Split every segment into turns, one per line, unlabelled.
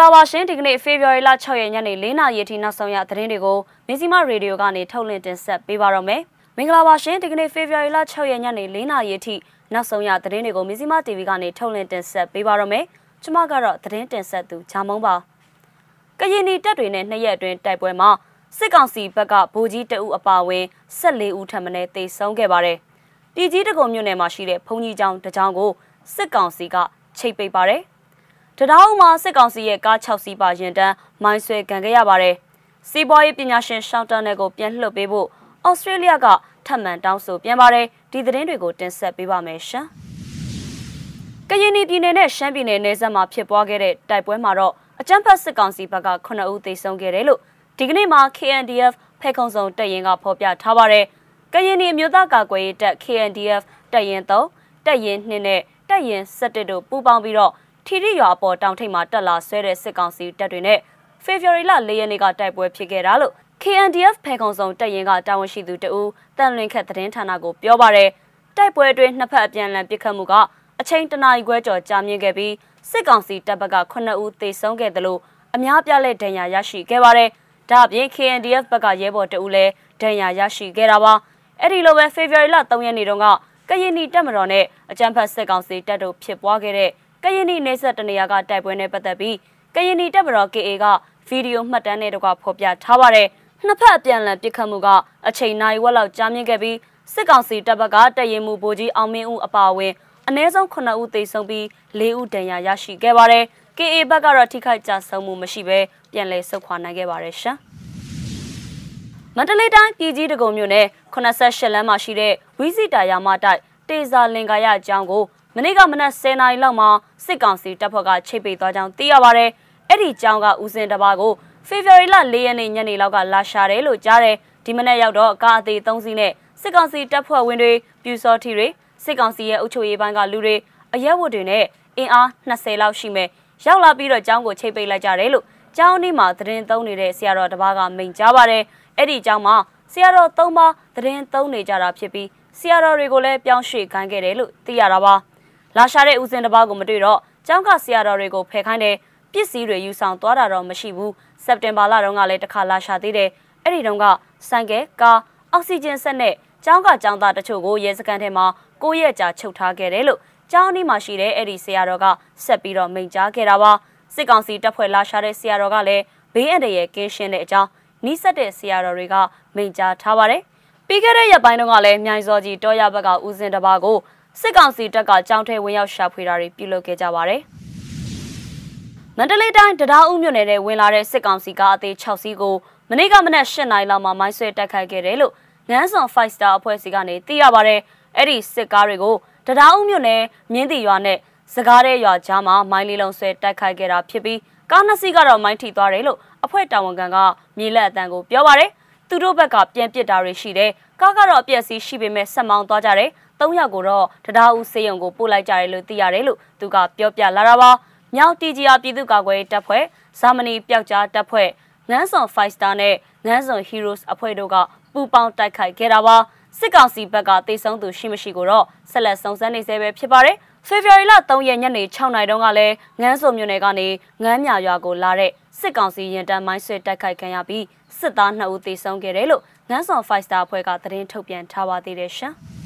္ဂလာပါရှင်ဒီကနေ့ဖေဖော်ဝါရီလ6ရက်ညနေ4နာရီအထိနောက်ဆုံးရသတင်းတွေကိုမင်းစီမရေဒီယိုကနေထုတ်လွှင့်တင်ဆက်ပေးပါတော့မယ်။မင်္ဂလာပါရှင်ဒီကနေ့ဖေဖော်ဝါရီလ6ရက်ညနေ4နာရီအထိနောက်ဆုံးရသတင်းတွေကိုမင်းစီမ TV ကနေထုတ်လွှင့်တင်ဆက်ပေးပါတော့မယ်။ကျွန်မကတော့သတင်းတင်ဆက်သူဂျာမုံပါ။ကရင်နီတပ်တွေနဲ့နှစ်ရက်အတွင်းတိုက်ပွဲမှာစစ်ကောင်စီဘက်ကဗိုလ်ကြီးတအုပ်အပါအဝင်14ဦးထပ်မံတေဆုံးခဲ့ပါတယ်။ပြည်ကြီးတကုံမြို့နယ်မှာရှိတဲ့ဘုံကြီးကျောင်းတကျောင်းကိုစစ်ကောင်စီကချိတ်ပိတ်ပါတယ်။ တတောင်းမှာစစ်ကောင်စီရဲ့ကား6စီးပါရင်တန်းမိုင်းဆွဲခံခဲ့ရပါတယ်။စီးပွားရေးပညာရှင်ရှောင်းတန်နယ်ကိုပြန်လှုပ်ပေးဖို့ဩစတြေးလျကထပ်မံတောင်းဆိုပြန်ပါတယ်။ဒီသတင်းတွေကိုတင်ဆက်ပေးပါမယ်ရှင်။ကရင်ပြည်နယ်နဲ့ရှမ်းပြည်နယ်နယ်စပ်မှာဖြစ်ပွားခဲ့တဲ့တိုက်ပွဲမှာတော့အကြမ်းဖက်စစ်ကောင်စီဘက်က9ဦးသေဆုံးခဲ့တယ်လို့ဒီကနေ့မှာ KNDF ဖဲခုံစုံတပ်ရင်ကဖော်ပြထားပါတယ်။ကရင်ပြည်မြို့သားကာကွယ်ရေးတပ် KNDF တပ်ရင်3တပ်ရင်2နဲ့တပ်ရင်17တို့ပူးပေါင်းပြီးတော့ ထီရီရွာအပေါ်တောင်ထိပ်မှာတက်လာဆွဲတဲ့စစ်ကောင်စီတပ်တွေနဲ့ဖေဖော်ဝါရီလ၄ရက်နေ့ကတိုက်ပွဲဖြစ်ခဲ့တာလို့ KNDF ဖဲခုံစုံတပ်ရင်ကတာဝန်ရှိသူတဦးတန်လွင်ခက်သတင်းဌာနကိုပြောပါရယ်တိုက်ပွဲအတွင်းနှစ်ဖက်အပြန်အလှန်ပစ်ခတ်မှုကအချိန်တနာရီခွဲကျော်ကြာမြင့်ခဲ့ပြီးစစ်ကောင်စီတပ်ဘက်က9ဦးသေဆုံးခဲ့တယ်လို့အများပြလက်ဒဏ်ရာရရှိခဲ့ပါတယ်။ဒါအပြင် KNDF ဘက်ကရဲဘော်တဦးလည်းဒဏ်ရာရရှိခဲ့တာပါ။အဲ့ဒီလိုပဲဖေဖော်ဝါရီလ3ရက်နေ့တုန်းကကရင်နီတပ်မတော်နဲ့အကြမ်းဖက်စစ်ကောင်စီတပ်တို့ဖြစ်ပွားခဲ့တဲ့ ကရင်နီနေဆက်တနေရာကတိုက်ပွဲနဲ့ပတ်သက်ပြီးကရင်နီတပ်မတော် KA ကဗီဒီယိုမှတ်တမ်းနဲ့တကွဖော်ပြထားပါတယ်။နှစ်ဖက်အပြန်အလှန်ပစ်ခတ်မှုကအချိန်နိုင်ဝက်လောက်ကြာမြင့်ခဲ့ပြီးစစ်ကောင်စီတပ်ဘက်ကတရင်မှုဗိုလ်ကြီးအောင်မင်းဦးအပါအဝင်အ ਨੇ ဆုံး9ဦးသေဆုံးပြီး4ဦးဒဏ်ရာရရှိခဲ့ပါတယ်။ KA ဘက်ကတော့ထိခိုက်ကြဆုံးမှုမရှိဘဲပြန်လည်ဆုတ်ခွာနိုင်ခဲ့ပါတယ်ရှင်။မန္တလေးတိုင်းပြည်ကြီးတကုံမြို့နယ်88လမ်းမှာရှိတဲ့ဝီစီတာယာမတိုက်တေဇာလင်္ကာရအကြောင်းကို မနေ့ကမနက်10:00နာရီလောက်မှာစစ်ကောင်စီတပ်ဖွဲ့ကချိတ်ပိတ်သွားကြောင်းသိရပါဗျ။အဲ့ဒီကြောင်းကဦးစင်တပါကိုဖေဖော်ဝါရီလ4ရက်နေ့ညနေလောက်ကလာရှာတယ်လို့ကြားတယ်။ဒီမနေ့ရောက်တော့ကားအသေး3စီးနဲ့စစ်ကောင်စီတပ်ဖွဲ့ဝင်တွေပြူစောထီတွေစစ်ကောင်စီရဲ့အုပ်ချုပ်ရေးပိုင်းကလူတွေအရက်ဝတ်တွေနဲ့အင်အား20လောက်ရှိမယ်။ရောက်လာပြီးတော့ကြောင်းကိုချိတ်ပိတ်လိုက်ကြတယ်လို့ကျောင်းនេះမှာသတင်းသုံးနေတဲ့ဆရာတော်တပါးကမိန့်ကြားပါတယ်။အဲ့ဒီကျောင်းမှာဆရာတော်၃ပါးသတင်းသုံးနေကြတာဖြစ်ပြီးဆရာတော်တွေကိုလည်းပြောင်းရွှေ့ခိုင်းခဲ့တယ်လို့သိရတာပါ။ လာရှာတဲ့ဦးစင်တစ်ပါးကိုမတွေ့တော့ကျောင်းကဆရာတော်တွေကိုဖယ်ခိုင်းတယ်ပစ္စည်းတွေယူဆောင်သွားတာတော့မရှိဘူးစက်တင်ဘာလတုန်းကလည်းတစ်ခါလာရှာသေးတယ်အဲ့ဒီတုန်းကဆိုင်ကယ်ကားအောက်ဆီဂျင်ဆက်နဲ့ကျောင်းကကျောင်းသားတချို့ကိုရဲစခန်းထဲမှာကိုရက်ကြာချုပ်ထားခဲ့တယ်လို့ကျောင်းဒီမှာရှိတဲ့အဲ့ဒီဆရာတော်ကဆက်ပြီးတော့မိန့်ကြားခဲ့တာပါစစ်ကောင်စီတပ်ဖွဲ့လာရှာတဲ့ဆရာတော်ကလည်းဘေးအန္တရာယ်ကင်းရှင်းတဲ့အကြောင်းနီးစပ်တဲ့ဆရာတော်တွေကမိန့်ကြားထားပါတယ်ပြီးခဲ့တဲ့ရက်ပိုင်းတုန်းကလည်းမြိုင်စောကြီးတောရဘက်ကဦးစင်တပါကို စစ်ကောင်စီတပ်ကကြောင်းထဲဝင်ရောက်ရှာဖွေတာတွေပြုလုပ်ခဲ့ကြပါတယ်။မန္တလေးတိုင်းတရားဦးမြို့နယ်ထဲဝင်လာတဲ့စစ်ကောင်စီကအသေး6စီးကိုမနေ့ကမနက်၈နာရီလောက်မှာမိုင်းဆွဲတိုက်ခိုက်ခဲ့တယ်လို့နန်းစွန်5 star အဖွဲ့အစည်းကနေသိရပါတယ်။အဲ့ဒီစစ်ကားတွေကိုတရားဦးမြို့နယ်မြင်းတီရွာနဲ့စကားတဲ့ရွာကြားမှာမိုင်းလေးလုံးဆွဲတိုက်ခိုက်ခဲ့တာဖြစ်ပြီးကားနှစ်စီးကတော့မိုင်းထိသွားတယ်လို့အဖွဲ့တာဝန်ခံကမြေလက်အတန်းကိုပြောပါတယ်။သူတို့ဘက်ကပြန်ပစ်တာတွေရှိတယ်။ကားကတော့အပြက်စီးရှိပေမဲ့ဆက်မောင်းသွားကြတယ် ၃ယောက်ကိုတော့တရားဦးစေယုံကိုပို့လိုက်ကြတယ်လို့သိရတယ်လို့သူကပြောပြလာတာပါမြောက်တီဂျီယာပြည်သူ့ကာကွယ်တပ်ဖွဲ့ဇာမနီပျောက်ကြားတပ်ဖွဲ့ငန်းစွန်5 star နဲ့ငန်းစွန် heroes အဖွဲ့တို့ကပူးပေါင်းတိုက်ခိုက်ခဲ့တာပါစစ်ကောင်စီဘက်ကတေဆုံးသူရှိမရှိကိုတော့ဆက်လက်စုံစမ်းနေဆဲပဲဖြစ်ပါတယ်ဖေဖော်ဝါရီလ3ရက်ညနေ6နာရီတုန်းကလည်းငန်းစုံမြို့နယ်ကနေငန်းမြရွာကိုလာတဲ့စစ်ကောင်စီရင်တန်းမိုင်းဆွဲတိုက်ခိုက်ခံရပြီးစစ်သား2ဦးသေဆုံးခဲ့တယ်လို့ငန်းစုံ5 star အဖွဲ့ကသတင်းထုတ်ပြန်ထားပါသေးတယ်ရှင်။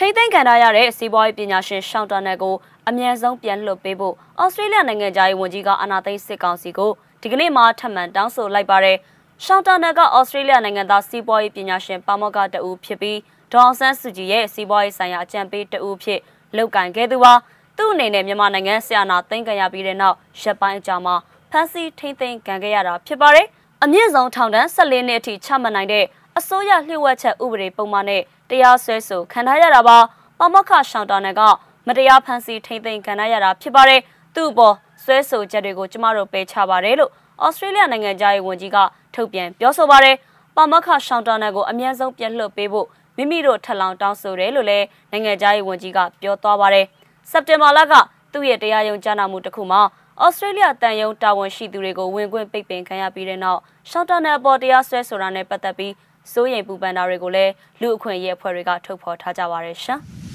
ထိမ့်သိမ်းခံရတဲ့စီးပွားရေးပညာရှင်ရှောင်းတန်နယ်ကိုအမြန်ဆုံးပြန်လွှတ်ပေးဖို့ဩစတြေးလျနိုင်ငံသားရေးဝန်ကြီးကအနာသိန်းစစ်ကောင်စီကိုဒီကနေ့မှထပ်မံတောင်းဆိုလိုက်ပါတယ်။ရှောင်းတန်နယ်ကဩစတြေးလျနိုင်ငံသားစီးပွားရေးပညာရှင်ပါမောက္ခတဦးဖြစ်ပြီးဒေါအောင်ဆန်းစုကြည်ရဲ့စီးပွားရေးဆိုင်ရာအကြံပေးတဦးဖြစ်လုပ်ကင်ခဲ့သူပါ။သူ့အနေနဲ့မြန်မာနိုင်ငံဆီယနာသိမ်းခံရပြီးတဲ့နောက်ရက်ပိုင်းအကြာမှာဖမ်းဆီးထိမ့်သိမ်းခံခဲ့ရတာဖြစ်ပါတယ်။အမြင့်ဆုံးထောင်ဒဏ်14နှစ်အထိချမှတ်နိုင်တဲ့ အစိုးရလျှို့ဝှက်ချက်ဥပဒေပုံမှန်နဲ့တရားစွဲဆိုခံထားရတာပါပမခရှောင်းတာနယ်ကမတရားဖန်ဆီးထိမ့်သိမ်းခံရတာဖြစ်ပါတယ်သူ့ဘောဆွဲဆိုချက်တွေကိုကျမတို့ပယ်ချပါတယ်လို့ဩစတြေးလျနိုင်ငံသားရေးဝန်ကြီးကထုတ်ပြန်ပြောဆိုပါတယ်ပမခရှောင်းတာနယ်ကိုအမြန်ဆုံးပြန်လွှတ်ပေးဖို့မိမိတို့ထပ်လောင်တောင်းဆိုတယ်လို့လည်းနိုင်ငံသားရေးဝန်ကြီးကပြောသွားပါတယ်စက်တင်ဘာလကသူ့ရဲ့တရားရုံးကြားနာမှုတစ်ခုမှာဩစတြေးလျတန်ယုံတာဝန်ရှိသူတွေကိုဝင်ခွင့်ပိတ်ပင်ခံရပြီးတဲ့နောက်ရှောင်းတာနယ်အပေါ်တရားစွဲဆိုတာနဲ့ပတ်သက်ပြီး စိုးရိမ်ပူပန်တာတွေကိုလည်းလူအခွင့်အရေးအဖွဲ့တွေကထုတ်ဖော်ထားကြပါရရှင်။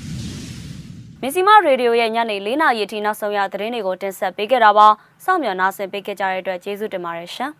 မင်းစီမရေဒီယိုရဲ့ညနေ၄နာရီထိနောက်ဆုံးရသတင်းတွေကိုတင်ဆက်ပေးခဲ့တာပါစောင့်မျှော်နားဆင်ပေးခဲ့ကြတဲ့အတွက်ကျေးဇူးတင်ပါတယ်ရှင်